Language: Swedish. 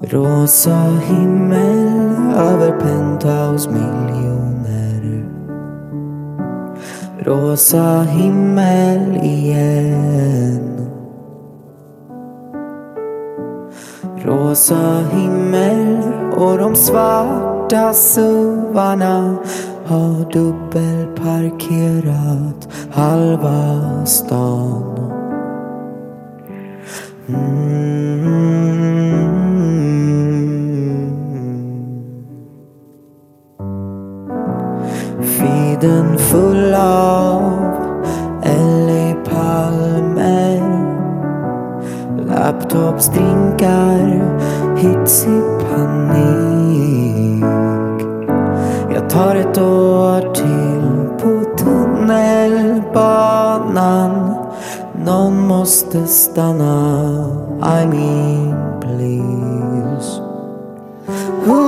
Rosa himmel över penthouse miljoner Rosa himmel igen Rosa himmel och de svarta suvarna har dubbelparkerat halva stan. Mm. Feeden full av LA-palmer Laptopsdrinkar hits i panik. Jag tar ett år till på tunnelbanan. Någon måste stanna, I mean please. Ooh.